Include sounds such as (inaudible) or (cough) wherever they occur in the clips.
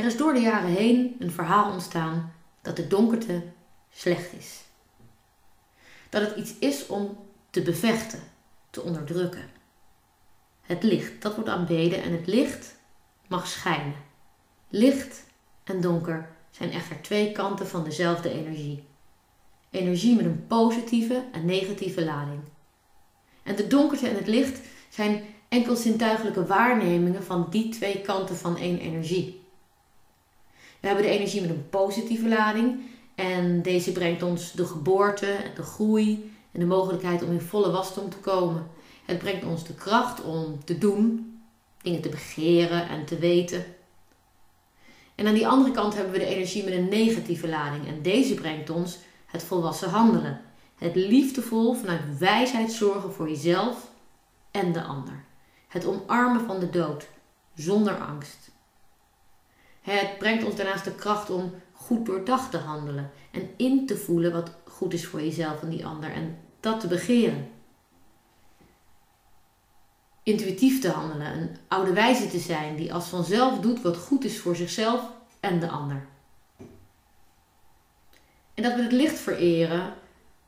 Er is door de jaren heen een verhaal ontstaan dat de donkerte slecht is. Dat het iets is om te bevechten, te onderdrukken. Het licht, dat wordt aanbeden en het licht mag schijnen. Licht en donker zijn echter twee kanten van dezelfde energie. Energie met een positieve en negatieve lading. En de donkerte en het licht zijn enkel zintuigelijke waarnemingen van die twee kanten van één energie. We hebben de energie met een positieve lading en deze brengt ons de geboorte de groei en de mogelijkheid om in volle wasdom te komen. Het brengt ons de kracht om te doen, dingen te begeren en te weten. En aan die andere kant hebben we de energie met een negatieve lading en deze brengt ons het volwassen handelen. Het liefdevol vanuit wijsheid zorgen voor jezelf en de ander. Het omarmen van de dood zonder angst. Het brengt ons daarnaast de kracht om goed doordacht te handelen en in te voelen wat goed is voor jezelf en die ander en dat te begeren. Intuïtief te handelen, een oude wijze te zijn die als vanzelf doet wat goed is voor zichzelf en de ander. En dat we het licht vereren,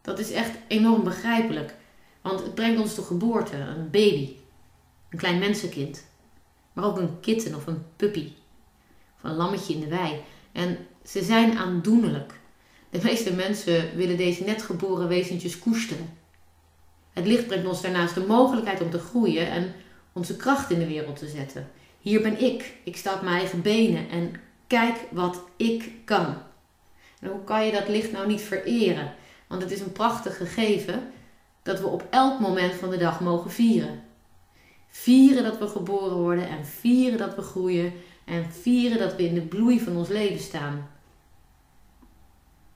dat is echt enorm begrijpelijk. Want het brengt ons de geboorte, een baby, een klein mensenkind. Maar ook een kitten of een puppy. Een lammetje in de wei. En ze zijn aandoenlijk. De meeste mensen willen deze net geboren wezentjes koesteren. Het licht brengt ons daarnaast de mogelijkheid om te groeien en onze kracht in de wereld te zetten. Hier ben ik. Ik sta op mijn eigen benen en kijk wat ik kan. En hoe kan je dat licht nou niet vereren? Want het is een prachtig gegeven dat we op elk moment van de dag mogen vieren. Vieren dat we geboren worden en vieren dat we groeien en vieren dat we in de bloei van ons leven staan.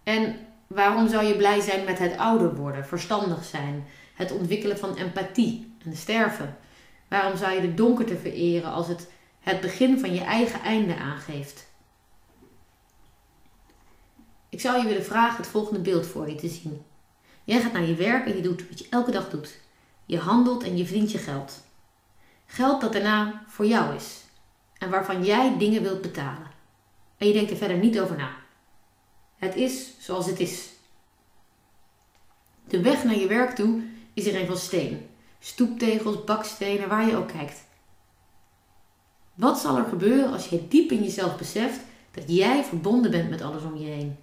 En waarom zou je blij zijn met het ouder worden, verstandig zijn, het ontwikkelen van empathie en sterven? Waarom zou je de donkerte vereren als het het begin van je eigen einde aangeeft? Ik zou je willen vragen het volgende beeld voor je te zien. Jij gaat naar je werk en je doet wat je elke dag doet. Je handelt en je verdient je geld. Geld dat daarna voor jou is en waarvan jij dingen wilt betalen. En je denkt er verder niet over na. Het is zoals het is. De weg naar je werk toe is er een van steen. Stoeptegels, bakstenen, waar je ook kijkt. Wat zal er gebeuren als je diep in jezelf beseft dat jij verbonden bent met alles om je heen?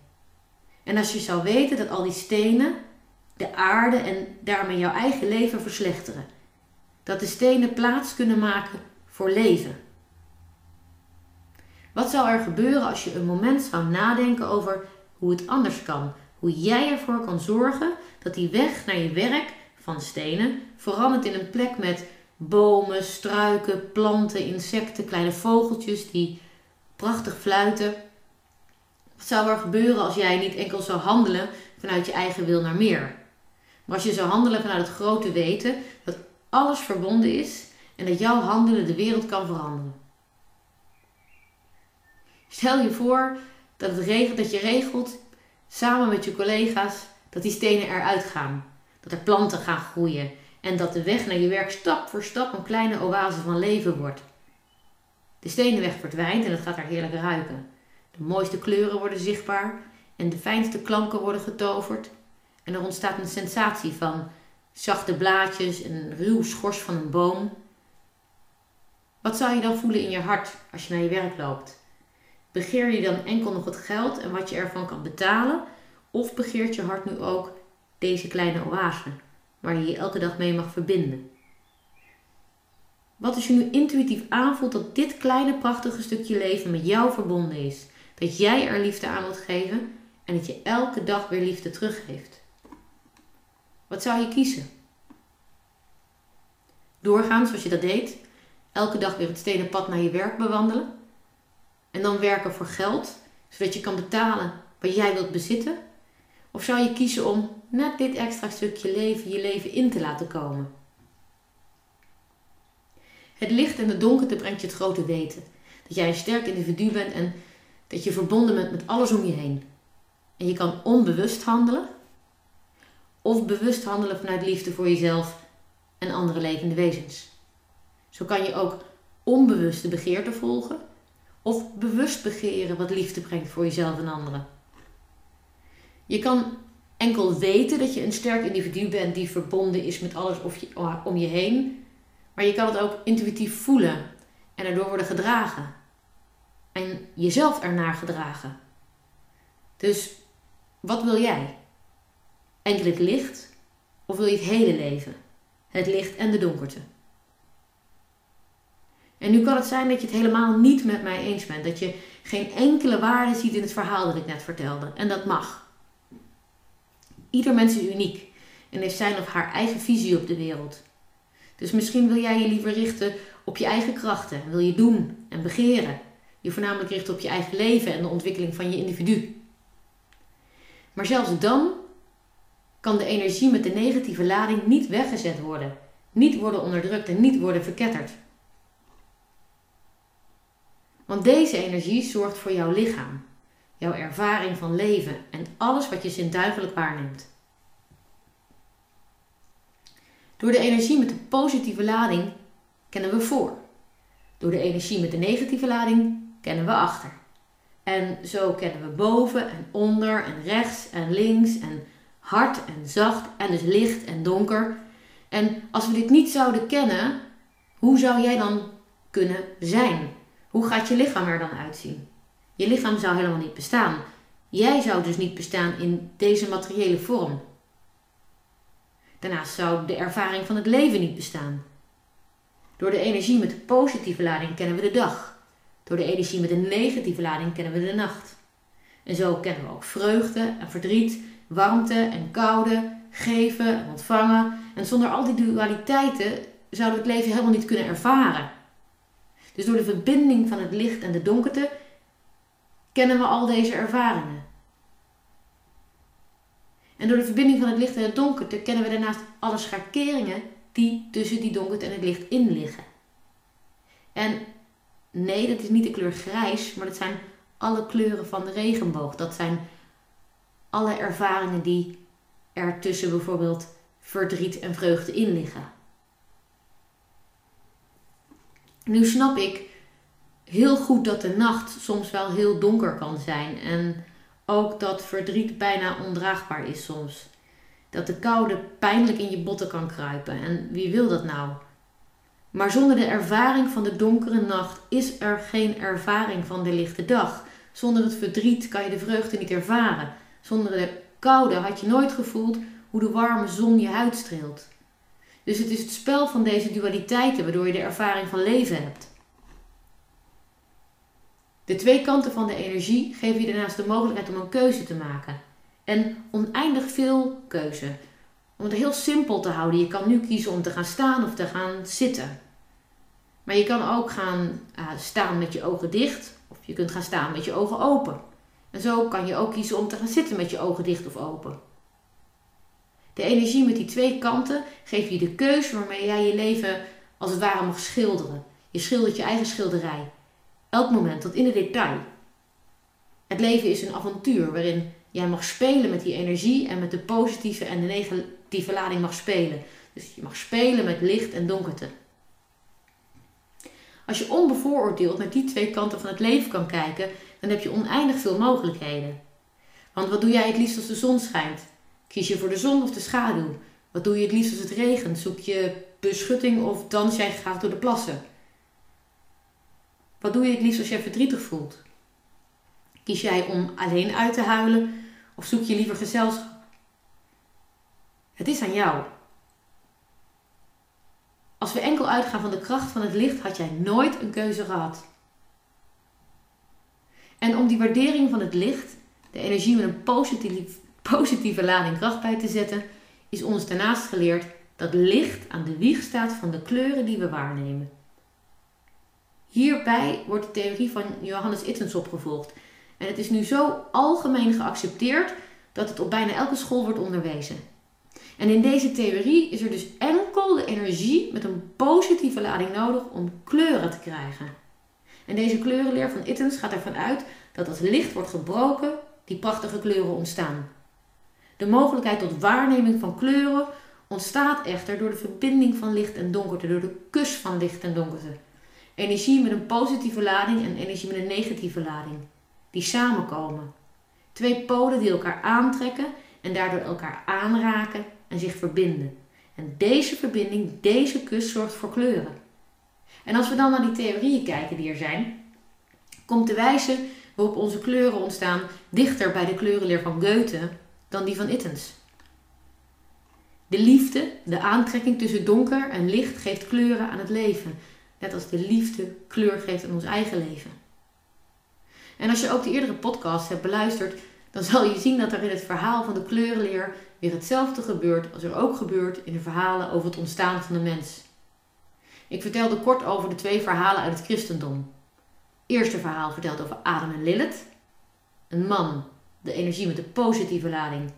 En als je zou weten dat al die stenen de aarde en daarmee jouw eigen leven verslechteren. Dat de stenen plaats kunnen maken voor leven. Wat zou er gebeuren als je een moment zou nadenken over hoe het anders kan? Hoe jij ervoor kan zorgen dat die weg naar je werk van stenen verandert in een plek met bomen, struiken, planten, insecten, kleine vogeltjes die prachtig fluiten. Wat zou er gebeuren als jij niet enkel zou handelen vanuit je eigen wil naar meer? Maar als je zou handelen vanuit het grote weten dat alles verbonden is en dat jouw handelen de wereld kan veranderen. Stel je voor dat, het regelt, dat je regelt samen met je collega's dat die stenen eruit gaan. Dat er planten gaan groeien en dat de weg naar je werk stap voor stap een kleine oase van leven wordt. De stenenweg verdwijnt en het gaat er heerlijk ruiken. De mooiste kleuren worden zichtbaar en de fijnste klanken worden getoverd. En er ontstaat een sensatie van zachte blaadjes en een ruw schors van een boom. Wat zou je dan voelen in je hart als je naar je werk loopt? Begeer je dan enkel nog het geld en wat je ervan kan betalen? Of begeert je hart nu ook deze kleine oase waar je je elke dag mee mag verbinden? Wat als je nu intuïtief aanvoelt dat dit kleine prachtige stukje leven met jou verbonden is? Dat jij er liefde aan wilt geven en dat je elke dag weer liefde teruggeeft? Wat zou je kiezen? Doorgaan zoals je dat deed, elke dag weer het stenen pad naar je werk bewandelen en dan werken voor geld, zodat je kan betalen wat jij wilt bezitten? Of zou je kiezen om net dit extra stukje leven je leven in te laten komen? Het licht en de donkerte brengt je het grote weten. Dat jij een sterk individu bent en dat je verbonden bent met alles om je heen. En je kan onbewust handelen of bewust handelen vanuit liefde voor jezelf en andere levende wezens. Zo kan je ook onbewust de begeerte volgen of bewust begeren wat liefde brengt voor jezelf en anderen. Je kan enkel weten dat je een sterk individu bent die verbonden is met alles om je heen, maar je kan het ook intuïtief voelen en erdoor worden gedragen. En jezelf ernaar gedragen. Dus wat wil jij? Enkel het licht of wil je het hele leven? Het licht en de donkerte. En nu kan het zijn dat je het helemaal niet met mij eens bent. Dat je geen enkele waarde ziet in het verhaal dat ik net vertelde. En dat mag. Ieder mens is uniek en heeft zijn of haar eigen visie op de wereld. Dus misschien wil jij je liever richten op je eigen krachten. Wil je doen en begeren. Je voornamelijk richten op je eigen leven en de ontwikkeling van je individu. Maar zelfs dan kan de energie met de negatieve lading niet weggezet worden, niet worden onderdrukt en niet worden verketterd. Want deze energie zorgt voor jouw lichaam, jouw ervaring van leven en alles wat je zintuigelijk waarneemt. Door de energie met de positieve lading kennen we voor. Door de energie met de negatieve lading kennen we achter. En zo kennen we boven en onder en rechts en links en hard en zacht en dus licht en donker. En als we dit niet zouden kennen, hoe zou jij dan kunnen zijn? Hoe gaat je lichaam er dan uitzien? Je lichaam zou helemaal niet bestaan. Jij zou dus niet bestaan in deze materiële vorm. Daarnaast zou de ervaring van het leven niet bestaan. Door de energie met de positieve lading kennen we de dag. Door de energie met de negatieve lading kennen we de nacht. En zo kennen we ook vreugde en verdriet, warmte en koude, geven en ontvangen. En zonder al die dualiteiten zouden we het leven helemaal niet kunnen ervaren. Dus door de verbinding van het licht en de donkerte kennen we al deze ervaringen. En door de verbinding van het licht en het donkerte kennen we daarnaast alle schakeringen die tussen die donkerte en het licht in liggen. En nee, dat is niet de kleur grijs, maar dat zijn alle kleuren van de regenboog. Dat zijn alle ervaringen die er tussen bijvoorbeeld verdriet en vreugde in liggen. Nu snap ik heel goed dat de nacht soms wel heel donker kan zijn en ook dat verdriet bijna ondraagbaar is soms. Dat de koude pijnlijk in je botten kan kruipen en wie wil dat nou? Maar zonder de ervaring van de donkere nacht is er geen ervaring van de lichte dag. Zonder het verdriet kan je de vreugde niet ervaren. Zonder de koude had je nooit gevoeld hoe de warme zon je huid streelt. Dus het is het spel van deze dualiteiten waardoor je de ervaring van leven hebt. De twee kanten van de energie geven je daarnaast de mogelijkheid om een keuze te maken. En oneindig veel keuze. Om het heel simpel te houden. Je kan nu kiezen om te gaan staan of te gaan zitten. Maar je kan ook gaan uh, staan met je ogen dicht. Of je kunt gaan staan met je ogen open. En zo kan je ook kiezen om te gaan zitten met je ogen dicht of open. De energie met die twee kanten geeft je de keuze waarmee jij je leven als het ware mag schilderen. Je schildert je eigen schilderij. Elk moment, tot in de detail. Het leven is een avontuur waarin jij mag spelen met die energie en met de positieve en de negatieve lading mag spelen. Dus je mag spelen met licht en donkerte. Als je onbevooroordeeld naar die twee kanten van het leven kan kijken, dan heb je oneindig veel mogelijkheden. Want wat doe jij het liefst als de zon schijnt? Kies je voor de zon of de schaduw? Wat doe je het liefst als het regent? Zoek je beschutting of dans jij graag door de plassen? Wat doe je het liefst als je verdrietig voelt? Kies jij om alleen uit te huilen of zoek je liever gezelschap? Het is aan jou. Als we enkel uitgaan van de kracht van het licht, had jij nooit een keuze gehad. En om die waardering van het licht, de energie met een positieve, positieve lading kracht bij te zetten, is ons daarnaast geleerd dat licht aan de wieg staat van de kleuren die we waarnemen. Hierbij wordt de theorie van Johannes Ittens opgevolgd. En het is nu zo algemeen geaccepteerd dat het op bijna elke school wordt onderwezen. En in deze theorie is er dus enkel de energie met een positieve lading nodig om kleuren te krijgen. En deze kleurenleer van Ittens gaat ervan uit dat als licht wordt gebroken, die prachtige kleuren ontstaan. De mogelijkheid tot waarneming van kleuren ontstaat echter door de verbinding van licht en donkerte, door de kus van licht en donkerte. Energie met een positieve lading en energie met een negatieve lading. Die samenkomen. Twee polen die elkaar aantrekken en daardoor elkaar aanraken en zich verbinden. En deze verbinding, deze kus zorgt voor kleuren. En als we dan naar die theorieën kijken die er zijn, komt de wijze waarop onze kleuren ontstaan dichter bij de kleurenleer van Goethe dan die van Ittens. De liefde, de aantrekking tussen donker en licht, geeft kleuren aan het leven. Net als de liefde kleur geeft aan ons eigen leven. En als je ook de eerdere podcast hebt beluisterd, dan zal je zien dat er in het verhaal van de kleurenleer weer hetzelfde gebeurt als er ook gebeurt in de verhalen over het ontstaan van de mens. Ik vertelde kort over de twee verhalen uit het christendom. Het eerste verhaal vertelt over Adam en Lilith. Een man, de energie met de positieve lading,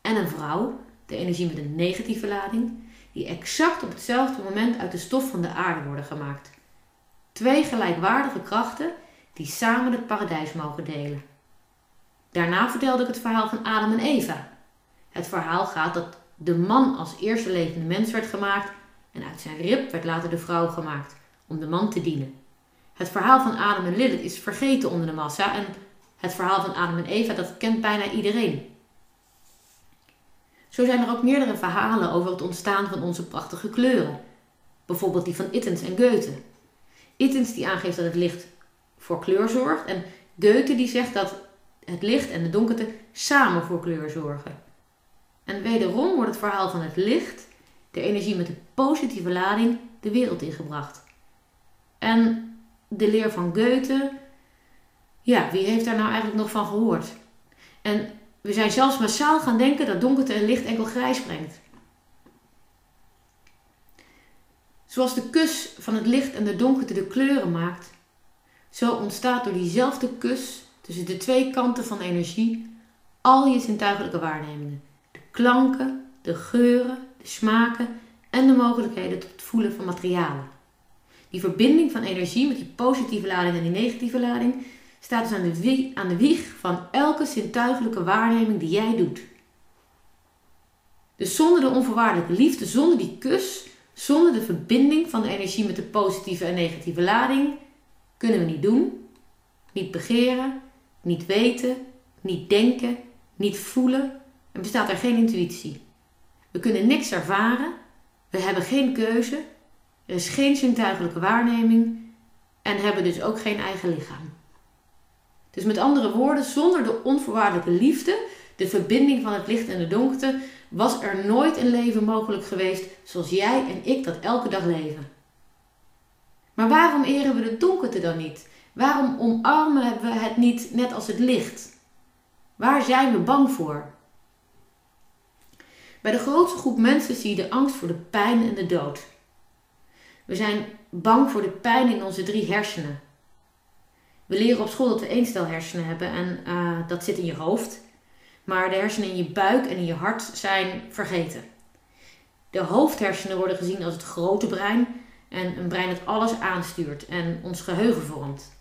en een vrouw, de energie met een negatieve lading, die exact op hetzelfde moment uit de stof van de aarde worden gemaakt. Twee gelijkwaardige krachten die samen het paradijs mogen delen. Daarna vertelde ik het verhaal van Adam en Eva. Het verhaal gaat dat de man als eerste levende mens werd gemaakt en uit zijn rib werd later de vrouw gemaakt om de man te dienen. Het verhaal van Adam en Lilith is vergeten onder de massa en het verhaal van Adam en Eva dat kent bijna iedereen. Zo zijn er ook meerdere verhalen over het ontstaan van onze prachtige kleuren. Bijvoorbeeld die van Ittens en Goethe. Ittens die aangeeft dat het licht voor kleur zorgt en Goethe die zegt dat het licht en de donkerte samen voor kleur zorgen. En wederom wordt het verhaal van het licht, de energie met de positieve lading, de wereld ingebracht. En de leer van Goethe, ja, wie heeft daar nou eigenlijk nog van gehoord? En we zijn zelfs massaal gaan denken dat donkerte en licht enkel grijs brengt. Zoals de kus van het licht en de donkerte de kleuren maakt, zo ontstaat door diezelfde kus tussen de twee kanten van energie al je zintuigelijke waarnemingen. De klanken, de geuren, de smaken en de mogelijkheden tot het voelen van materialen. Die verbinding van energie met die positieve lading en die negatieve lading staat dus aan de, wieg, aan de wieg van elke zintuigelijke waarneming die jij doet. Dus zonder de onvoorwaardelijke liefde, zonder die kus, zonder de verbinding van de energie met de positieve en negatieve lading, kunnen we niet doen, niet begeren, niet weten, niet denken, niet voelen en bestaat er geen intuïtie. We kunnen niks ervaren, we hebben geen keuze, er is geen zintuigelijke waarneming en hebben dus ook geen eigen lichaam. Dus met andere woorden, zonder de onvoorwaardelijke liefde, de verbinding van het licht en de donkerte, was er nooit een leven mogelijk geweest zoals jij en ik dat elke dag leven. Maar waarom eren we de donkerte dan niet? Waarom omarmen we het niet net als het licht? Waar zijn we bang voor? Bij de grootste groep mensen zie je de angst voor de pijn en de dood. We zijn bang voor de pijn in onze drie hersenen. We leren op school dat we één stel hersenen hebben en uh, dat zit in je hoofd. Maar de hersenen in je buik en in je hart zijn vergeten. De hoofdhersenen worden gezien als het grote brein en een brein dat alles aanstuurt en ons geheugen vormt.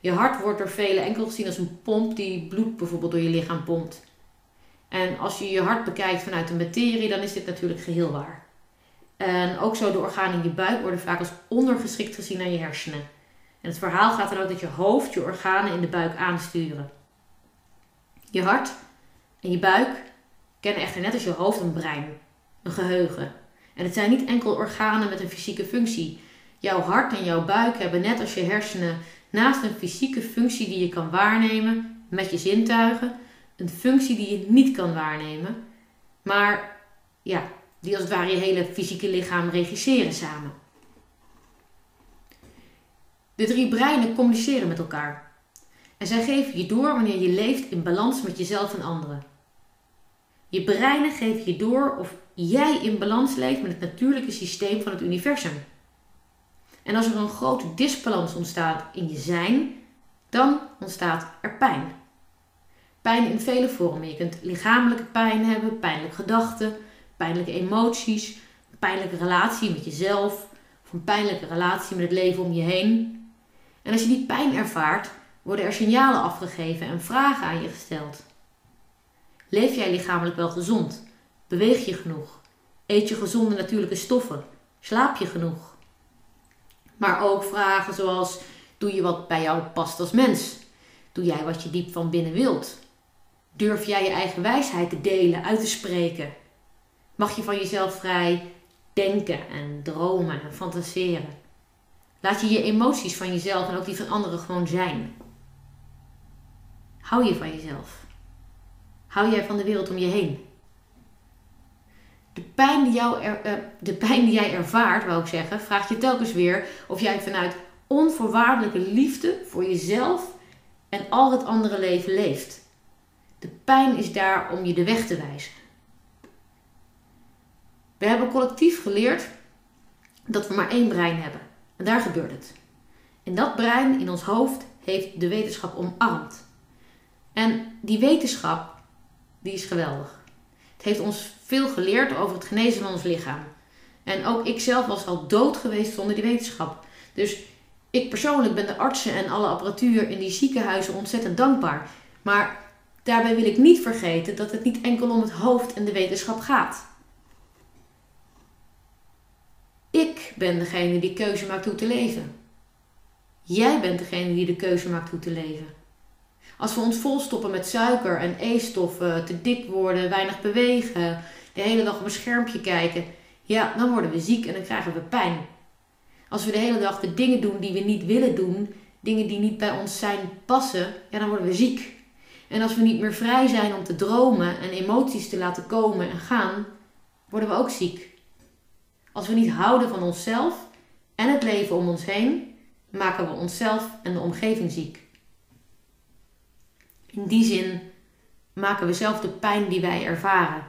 Je hart wordt door velen enkel gezien als een pomp die bloed bijvoorbeeld door je lichaam pompt. En als je je hart bekijkt vanuit de materie, dan is dit natuurlijk geheel waar. En ook zo de organen in je buik worden vaak als ondergeschikt gezien aan je hersenen. En het verhaal gaat dan ook dat je hoofd je organen in de buik aansturen. Je hart en je buik kennen echter net als je hoofd een brein, een geheugen. En het zijn niet enkel organen met een fysieke functie. Jouw hart en jouw buik hebben net als je hersenen naast een fysieke functie die je kan waarnemen met je zintuigen, een functie die je niet kan waarnemen, maar ja, die als het ware je hele fysieke lichaam regisseren samen. De drie breinen communiceren met elkaar. En zij geven je door wanneer je leeft in balans met jezelf en anderen. Je breinen geven je door of jij in balans leeft met het natuurlijke systeem van het universum. En als er een grote disbalans ontstaat in je zijn, dan ontstaat er pijn. Pijn in vele vormen. Je kunt lichamelijke pijn hebben, pijnlijke gedachten, pijnlijke emoties, een pijnlijke relatie met jezelf, of een pijnlijke relatie met het leven om je heen. En als je die pijn ervaart, worden er signalen afgegeven en vragen aan je gesteld. Leef jij lichamelijk wel gezond? Beweeg je genoeg? Eet je gezonde natuurlijke stoffen? Slaap je genoeg? Maar ook vragen zoals: doe je wat bij jou past als mens? Doe jij wat je diep van binnen wilt? Durf jij je eigen wijsheid te delen, uit te spreken? Mag je van jezelf vrij denken en dromen en fantaseren? Laat je je emoties van jezelf en ook die van anderen gewoon zijn. Hou je van jezelf? Hou jij van de wereld om je heen? De pijn die, jou er, uh, de pijn die jij ervaart, wou ik zeggen, vraagt je telkens weer of jij vanuit onvoorwaardelijke liefde voor jezelf en al het andere leven leeft. De pijn is daar om je de weg te wijzen. We hebben collectief geleerd dat we maar één brein hebben. En daar gebeurt het. En dat brein in ons hoofd heeft de wetenschap omarmd. En die wetenschap, die is geweldig. Het heeft ons veel geleerd over het genezen van ons lichaam. En ook ik zelf was al dood geweest zonder die wetenschap. Dus ik persoonlijk ben de artsen en alle apparatuur in die ziekenhuizen ontzettend dankbaar. Maar daarbij wil ik niet vergeten dat het niet enkel om het hoofd en de wetenschap gaat. Ik ben degene die keuze maakt hoe te leven. Jij bent degene die de keuze maakt hoe te leven. Als we ons volstoppen met suiker en e-stoffen, te dik worden, weinig bewegen, de hele dag op een schermpje kijken, ja, dan worden we ziek en dan krijgen we pijn. Als we de hele dag de dingen doen die we niet willen doen, dingen die niet bij ons zijn passen, ja, dan worden we ziek. En als we niet meer vrij zijn om te dromen en emoties te laten komen en gaan, worden we ook ziek. Als we niet houden van onszelf en het leven om ons heen, maken we onszelf en de omgeving ziek. In die zin maken we zelf de pijn die wij ervaren.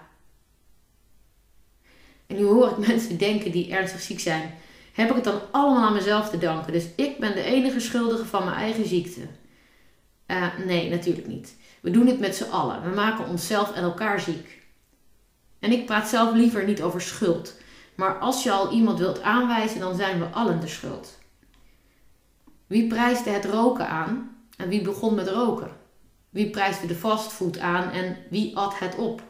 En nu hoor ik (laughs) mensen denken die ernstig ziek zijn. Heb ik het dan allemaal aan mezelf te danken? Dus ik ben de enige schuldige van mijn eigen ziekte. Uh, nee, natuurlijk niet. We doen het met z'n allen. We maken onszelf en elkaar ziek. En ik praat zelf liever niet over schuld. Maar als je al iemand wilt aanwijzen, dan zijn we allen de schuld. Wie prijsde het roken aan en wie begon met roken? Wie prijsde de fastfood aan en wie at het op?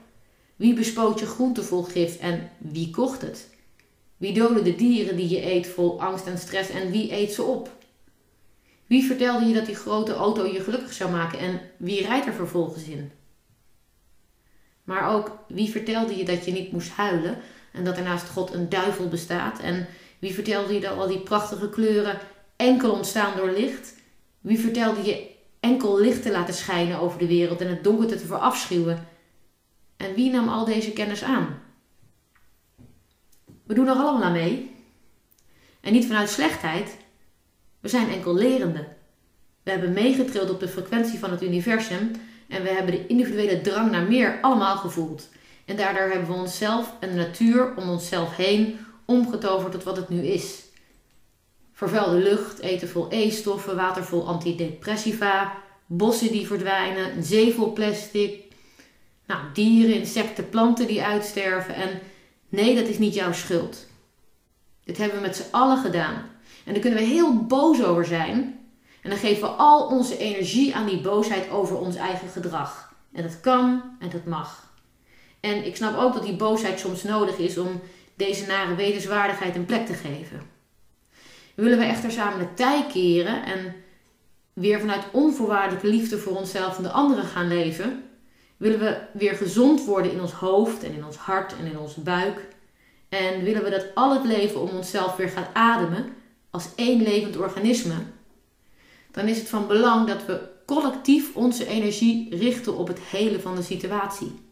Wie bespoot je groente vol gif en wie kocht het? Wie doodde de dieren die je eet vol angst en stress en wie eet ze op? Wie vertelde je dat die grote auto je gelukkig zou maken en wie rijdt er vervolgens in? Maar ook wie vertelde je dat je niet moest huilen en dat er naast God een duivel bestaat? En wie vertelde je dat al die prachtige kleuren enkel ontstaan door licht? Wie vertelde je enkel licht te laten schijnen over de wereld en het donkerte te verafschuwen? En wie nam al deze kennis aan? We doen er allemaal mee. En niet vanuit slechtheid. We zijn enkel lerenden. We hebben meegetrild op de frequentie van het universum en we hebben de individuele drang naar meer allemaal gevoeld. En daardoor hebben we onszelf en de natuur om onszelf heen omgetoverd tot wat het nu is. Vervuilde lucht, eten vol E-stoffen, water vol antidepressiva, bossen die verdwijnen, een zee vol plastic, nou, dieren, insecten, planten die uitsterven. En nee, dat is niet jouw schuld. Dit hebben we met z'n allen gedaan. En daar kunnen we heel boos over zijn. En dan geven we al onze energie aan die boosheid over ons eigen gedrag. En dat kan en dat mag. En ik snap ook dat die boosheid soms nodig is om deze nare wetenswaardigheid een plek te geven. Willen we echter samen de tij keren en weer vanuit onvoorwaardelijke liefde voor onszelf en de anderen gaan leven, willen we weer gezond worden in ons hoofd en in ons hart en in onze buik. En willen we dat al het leven om onszelf weer gaat ademen als één levend organisme, dan is het van belang dat we collectief onze energie richten op het hele van de situatie.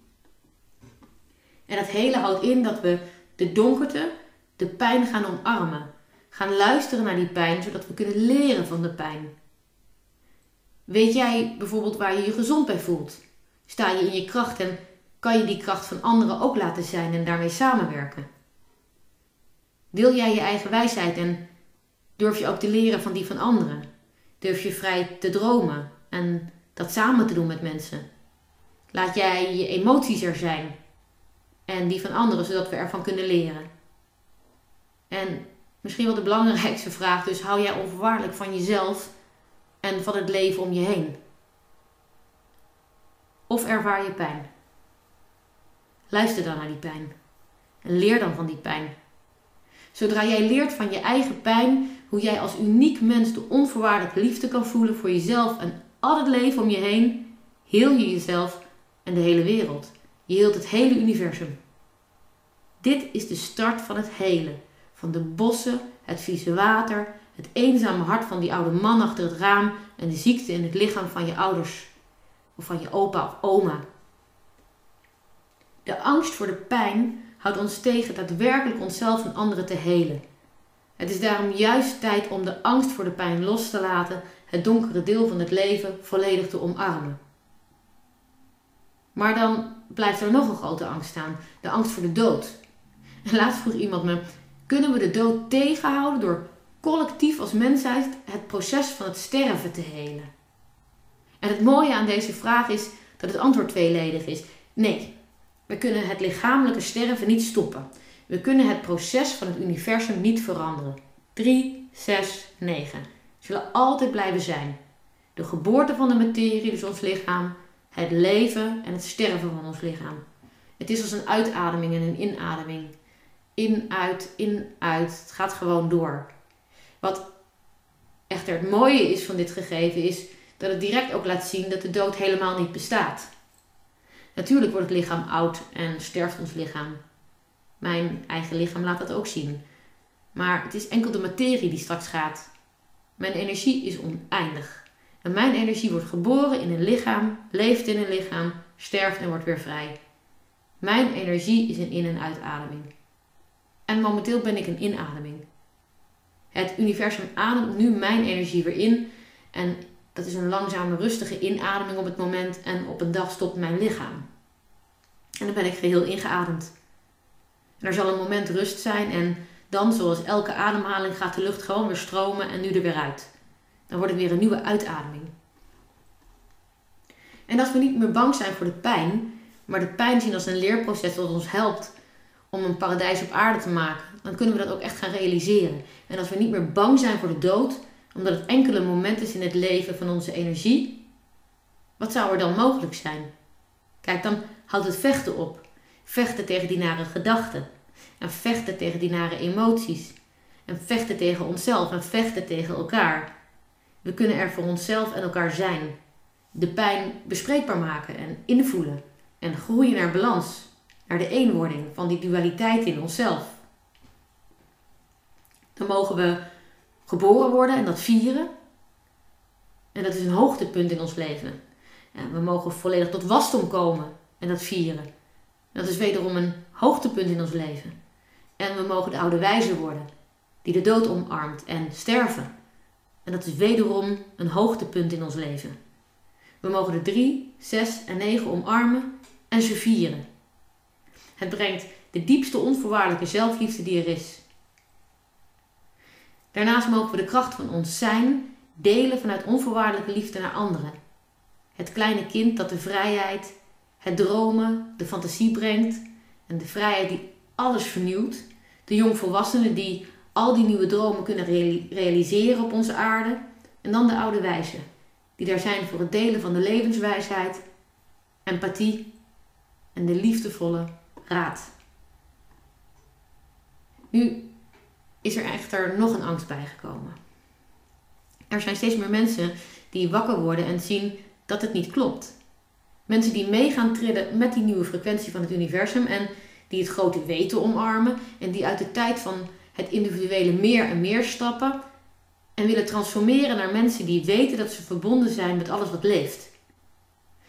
En dat hele houdt in dat we de donkerte, de pijn gaan omarmen. Gaan luisteren naar die pijn, zodat we kunnen leren van de pijn. Weet jij bijvoorbeeld waar je je gezond bij voelt? Sta je in je kracht en kan je die kracht van anderen ook laten zijn en daarmee samenwerken? Wil jij je eigen wijsheid en durf je ook te leren van die van anderen? Durf je vrij te dromen en dat samen te doen met mensen? Laat jij je emoties er zijn en die van anderen, zodat we ervan kunnen leren. En misschien wel de belangrijkste vraag, dus hou jij onvoorwaardelijk van jezelf en van het leven om je heen? Of ervaar je pijn? Luister dan naar die pijn en leer dan van die pijn. Zodra jij leert van je eigen pijn, hoe jij als uniek mens de onvoorwaardelijke liefde kan voelen voor jezelf en al het leven om je heen, heel je jezelf en de hele wereld. Je heelt het hele universum. Dit is de start van het hele. Van de bossen, het vieze water, het eenzame hart van die oude man achter het raam en de ziekte in het lichaam van je ouders of van je opa of oma. De angst voor de pijn houdt ons tegen daadwerkelijk onszelf en anderen te helen. Het is daarom juist tijd om de angst voor de pijn los te laten, het donkere deel van het leven volledig te omarmen. Maar dan blijft er nog een grote angst staan: de angst voor de dood. En laatst vroeg iemand me: kunnen we de dood tegenhouden door collectief als mensheid het proces van het sterven te helen? En het mooie aan deze vraag is dat het antwoord tweeledig is: nee, we kunnen het lichamelijke sterven niet stoppen. We kunnen het proces van het universum niet veranderen. 3, 6, 9 zullen altijd blijven zijn. De geboorte van de materie, dus ons lichaam, het leven en het sterven van ons lichaam. Het is als een uitademing en een inademing. In, uit, in, uit. Het gaat gewoon door. Wat echter het mooie is van dit gegeven is dat het direct ook laat zien dat de dood helemaal niet bestaat. Natuurlijk wordt het lichaam oud en sterft ons lichaam. Mijn eigen lichaam laat dat ook zien. Maar het is enkel de materie die straks gaat. Mijn energie is oneindig. Mijn energie wordt geboren in een lichaam, leeft in een lichaam, sterft en wordt weer vrij. Mijn energie is een in- en uitademing. En momenteel ben ik een inademing. Het universum ademt nu mijn energie weer in. En dat is een langzame, rustige inademing op het moment. En op een dag stopt mijn lichaam. En dan ben ik geheel ingeademd. Er zal een moment rust zijn en dan, zoals elke ademhaling, gaat de lucht gewoon weer stromen en nu er weer uit. Dan wordt het weer een nieuwe uitademing. En als we niet meer bang zijn voor de pijn, maar de pijn zien als een leerproces dat ons helpt om een paradijs op aarde te maken, dan kunnen we dat ook echt gaan realiseren. En als we niet meer bang zijn voor de dood, omdat het enkele moment is in het leven van onze energie, wat zou er dan mogelijk zijn? Kijk, dan houdt het vechten op. Vechten tegen die nare gedachten. En vechten tegen die nare emoties. En vechten tegen onszelf en vechten tegen elkaar. We kunnen er voor onszelf en elkaar zijn. De pijn bespreekbaar maken en invoelen. En groeien naar balans. Naar de eenwording van die dualiteit in onszelf. Dan mogen we geboren worden en dat vieren. En dat is een hoogtepunt in ons leven. En we mogen volledig tot wasdom komen en dat vieren. Dat is wederom een hoogtepunt in ons leven. En we mogen de oude wijze worden, die de dood omarmt en sterven. En dat is wederom een hoogtepunt in ons leven. We mogen de drie, zes en negen omarmen en ze vieren. Het brengt de diepste onvoorwaardelijke zelfliefde die er is. Daarnaast mogen we de kracht van ons zijn delen vanuit onvoorwaardelijke liefde naar anderen. Het kleine kind dat de vrijheid, het dromen, de fantasie brengt en de vrijheid die alles vernieuwt. De jongvolwassenen die al die nieuwe dromen kunnen realiseren op onze aarde. En dan de oude wijzen, die daar zijn voor het delen van de levenswijsheid, empathie en de liefdevolle raad. Nu is er echter nog een angst bijgekomen. Er zijn steeds meer mensen die wakker worden en zien dat het niet klopt. Mensen die mee gaan trillen met die nieuwe frequentie van het universum en die het grote weten omarmen en die uit de tijd van het individuele meer en meer stappen en willen transformeren naar mensen die weten dat ze verbonden zijn met alles wat leeft.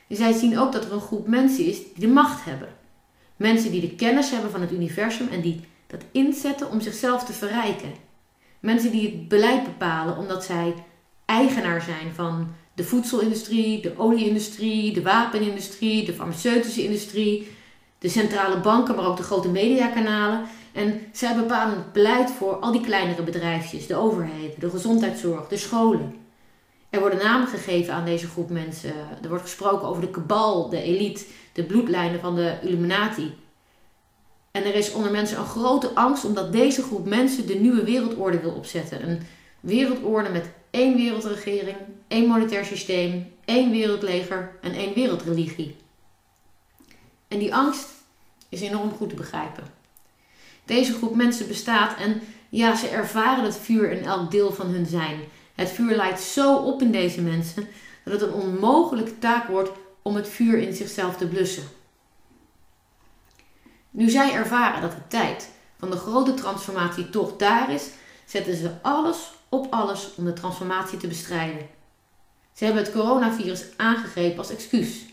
Zij zien ook dat er een groep mensen is die de macht hebben. Mensen die de kennis hebben van het universum en die dat inzetten om zichzelf te verrijken. Mensen die het beleid bepalen omdat zij eigenaar zijn van de voedselindustrie, de olieindustrie, de wapenindustrie, de farmaceutische industrie, de centrale banken, maar ook de grote mediakanalen. En zij bepalen het beleid voor al die kleinere bedrijfjes, de overheden, de gezondheidszorg, de scholen. Er worden namen gegeven aan deze groep mensen. Er wordt gesproken over de kabal, de elite, de bloedlijnen van de Illuminati. En er is onder mensen een grote angst omdat deze groep mensen de nieuwe wereldorde wil opzetten. Een wereldorde met één wereldregering, één monetair systeem, één wereldleger en één wereldreligie. En die angst is enorm goed te begrijpen. Deze groep mensen bestaat en Ja, ze ervaren het vuur in elk deel van hun zijn. Het vuur leidt zo op in deze mensen dat het een onmogelijke taak wordt om het vuur in zichzelf te blussen. Nu zij ervaren dat de tijd van de grote transformatie toch daar is, zetten ze alles op alles om de transformatie te bestrijden. Ze hebben het coronavirus aangegrepen als excuus.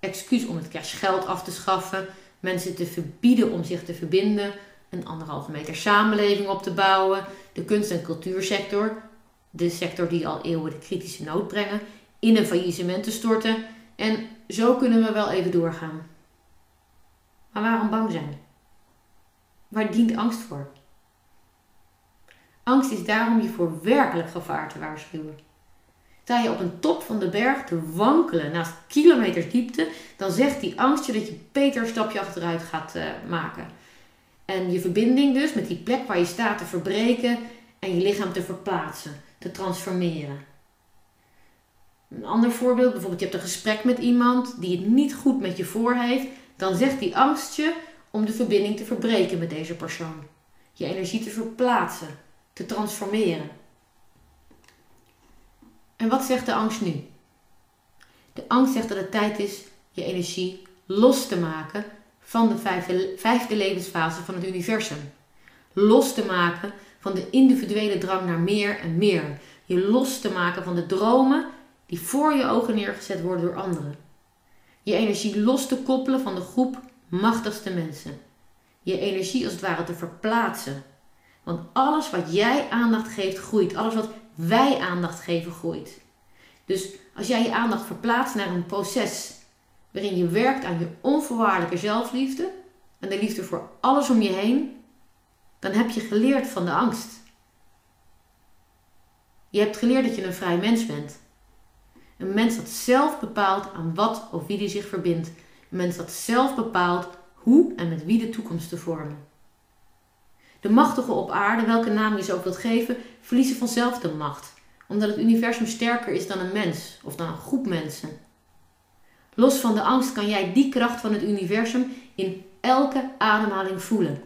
Excuus om het cashgeld af te schaffen, mensen te verbieden om zich te verbinden, een anderhalve meter samenleving op te bouwen, de kunst- en cultuursector, de sector die al eeuwen de kritische nood brengen, in een faillissement te storten. En zo kunnen we wel even doorgaan. Maar waarom bang zijn? Waar dient angst voor? Angst is daarom je voor werkelijk gevaar te waarschuwen. Sta je op een top van de berg te wankelen naast kilometers diepte, dan zegt die angst je dat je beter een stapje achteruit gaat uh, maken. En je verbinding dus met die plek waar je staat te verbreken en je lichaam te verplaatsen, te transformeren. Een ander voorbeeld, bijvoorbeeld je hebt een gesprek met iemand die het niet goed met je voor heeft, dan zegt die angst je om de verbinding te verbreken met deze persoon. Je energie te verplaatsen, te transformeren. En wat zegt de angst nu? De angst zegt dat het tijd is je energie los te maken van de vijfde, levensfase van het universum. Los te maken van de individuele drang naar meer en meer. Je los te maken van de dromen die voor je ogen neergezet worden door anderen. Je energie los te koppelen van de groep machtigste mensen. Je energie als het ware te verplaatsen. Want alles wat jij aandacht geeft, groeit. Alles wat wij aandacht geven, groeit. Dus als jij je aandacht verplaatst naar een proces waarin je werkt aan je onvoorwaardelijke zelfliefde en de liefde voor alles om je heen, dan heb je geleerd van de angst. Je hebt geleerd dat je een vrij mens bent. Een mens dat zelf bepaalt aan wat of wie die zich verbindt. Een mens dat zelf bepaalt hoe en met wie de toekomst te vormen. De machtigen op aarde, welke naam je ze ook wilt geven, verliezen vanzelf de macht, omdat het universum sterker is dan een mens of dan een groep mensen. Los van de angst kan jij die kracht van het universum in elke ademhaling voelen.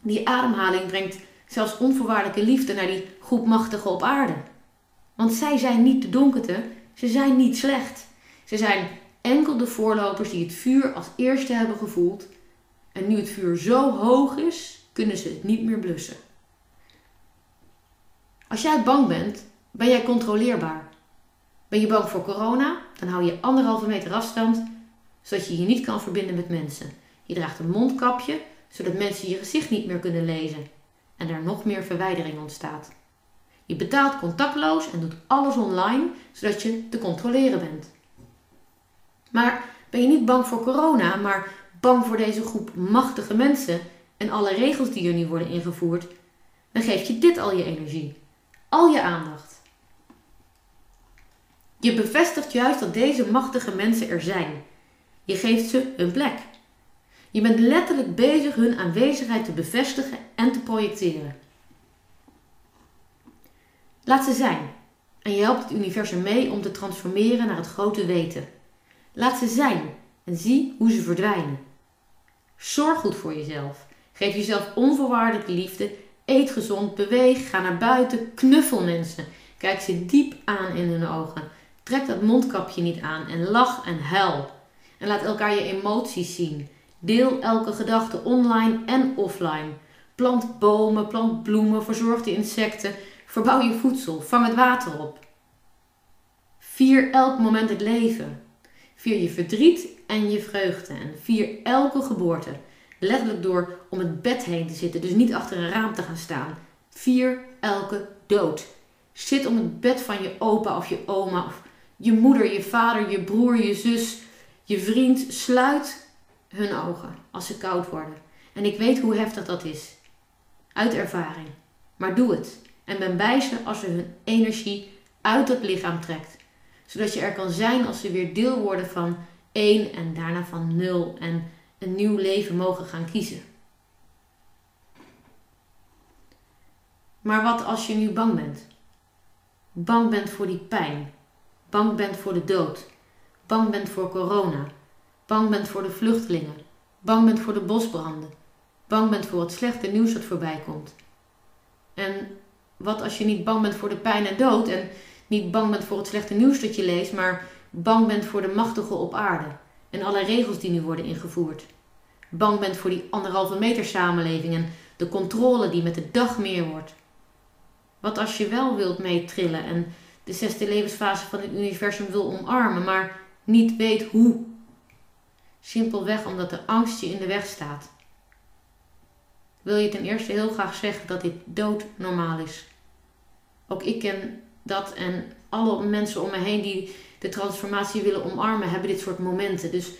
Die ademhaling brengt zelfs onvoorwaardelijke liefde naar die groep machtigen op aarde. Want zij zijn niet de donkerte, ze zijn niet slecht. Ze zijn enkel de voorlopers die het vuur als eerste hebben gevoeld. En nu het vuur zo hoog is, kunnen ze het niet meer blussen. Als jij bang bent, ben jij controleerbaar. Ben je bang voor corona, dan hou je anderhalve meter afstand, zodat je je niet kan verbinden met mensen. Je draagt een mondkapje, zodat mensen je gezicht niet meer kunnen lezen en er nog meer verwijdering ontstaat. Je betaalt contactloos en doet alles online, zodat je te controleren bent. Maar ben je niet bang voor corona, maar bang voor deze groep machtige mensen en alle regels die er nu worden ingevoerd, dan geeft je dit al je energie, al je aandacht. Je bevestigt juist dat deze machtige mensen er zijn. Je geeft ze hun plek. Je bent letterlijk bezig hun aanwezigheid te bevestigen en te projecteren. Laat ze zijn. En je helpt het universum mee om te transformeren naar het grote weten. Laat ze zijn en zie hoe ze verdwijnen. Zorg goed voor jezelf. Geef jezelf onvoorwaardelijke liefde. Eet gezond, beweeg, ga naar buiten, knuffel mensen. Kijk ze diep aan in hun ogen. Trek dat mondkapje niet aan en lach en huil. En laat elkaar je emoties zien. Deel elke gedachte online en offline. Plant bomen, plant bloemen, verzorg de insecten. Verbouw je voedsel, vang het water op. Vier elk moment het leven. Vier je verdriet en je vreugde. En vier elke geboorte. Letterlijk door om het bed heen te zitten, dus niet achter een raam te gaan staan. Vier elke dood. Zit om het bed van je opa of je oma of je moeder, je vader, je broer, je zus, je vriend. Sluit hun ogen als ze koud worden. En ik weet hoe heftig dat is. Uit ervaring. Maar doe het. En ben bij ze als ze hun energie uit het lichaam trekt. Zodat je er kan zijn als ze weer deel worden van één en daarna van nul. En een nieuw leven mogen gaan kiezen. Maar wat als je nu bang bent? Bang bent voor die pijn. Bang bent voor de dood. Bang bent voor corona. Bang bent voor de vluchtelingen. Bang bent voor de bosbranden. bang bent voor het slechte nieuws dat voorbij komt? En wat als je niet bang bent voor de pijn en dood en niet bang bent voor het slechte nieuws dat je leest, maar bang bent voor de machtige op aarde en alle regels die nu worden ingevoerd? Bang bent voor die anderhalve meter samenleving en de controle die met de dag meer wordt? Wat als je wel wilt meetrillen en de zesde levensfase van het universum wil omarmen, maar niet weet hoe? Simpelweg omdat de angst je in de weg staat. Wil je ten eerste heel graag zeggen dat dit doodnormaal is. Ook ik ken dat en alle mensen om me heen die de transformatie willen omarmen, hebben dit soort momenten. Dus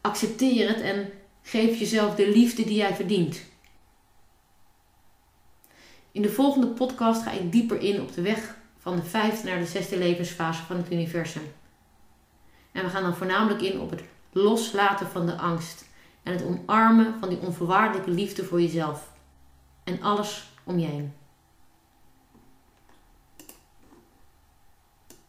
accepteer het en geef jezelf de liefde die jij verdient. In de volgende podcast ga ik dieper in op de weg van de vijfde naar de zesde levensfase van het universum. En we gaan dan voornamelijk in op het loslaten van de angst en het omarmen van die onvoorwaardelijke liefde voor jezelf en alles om je heen.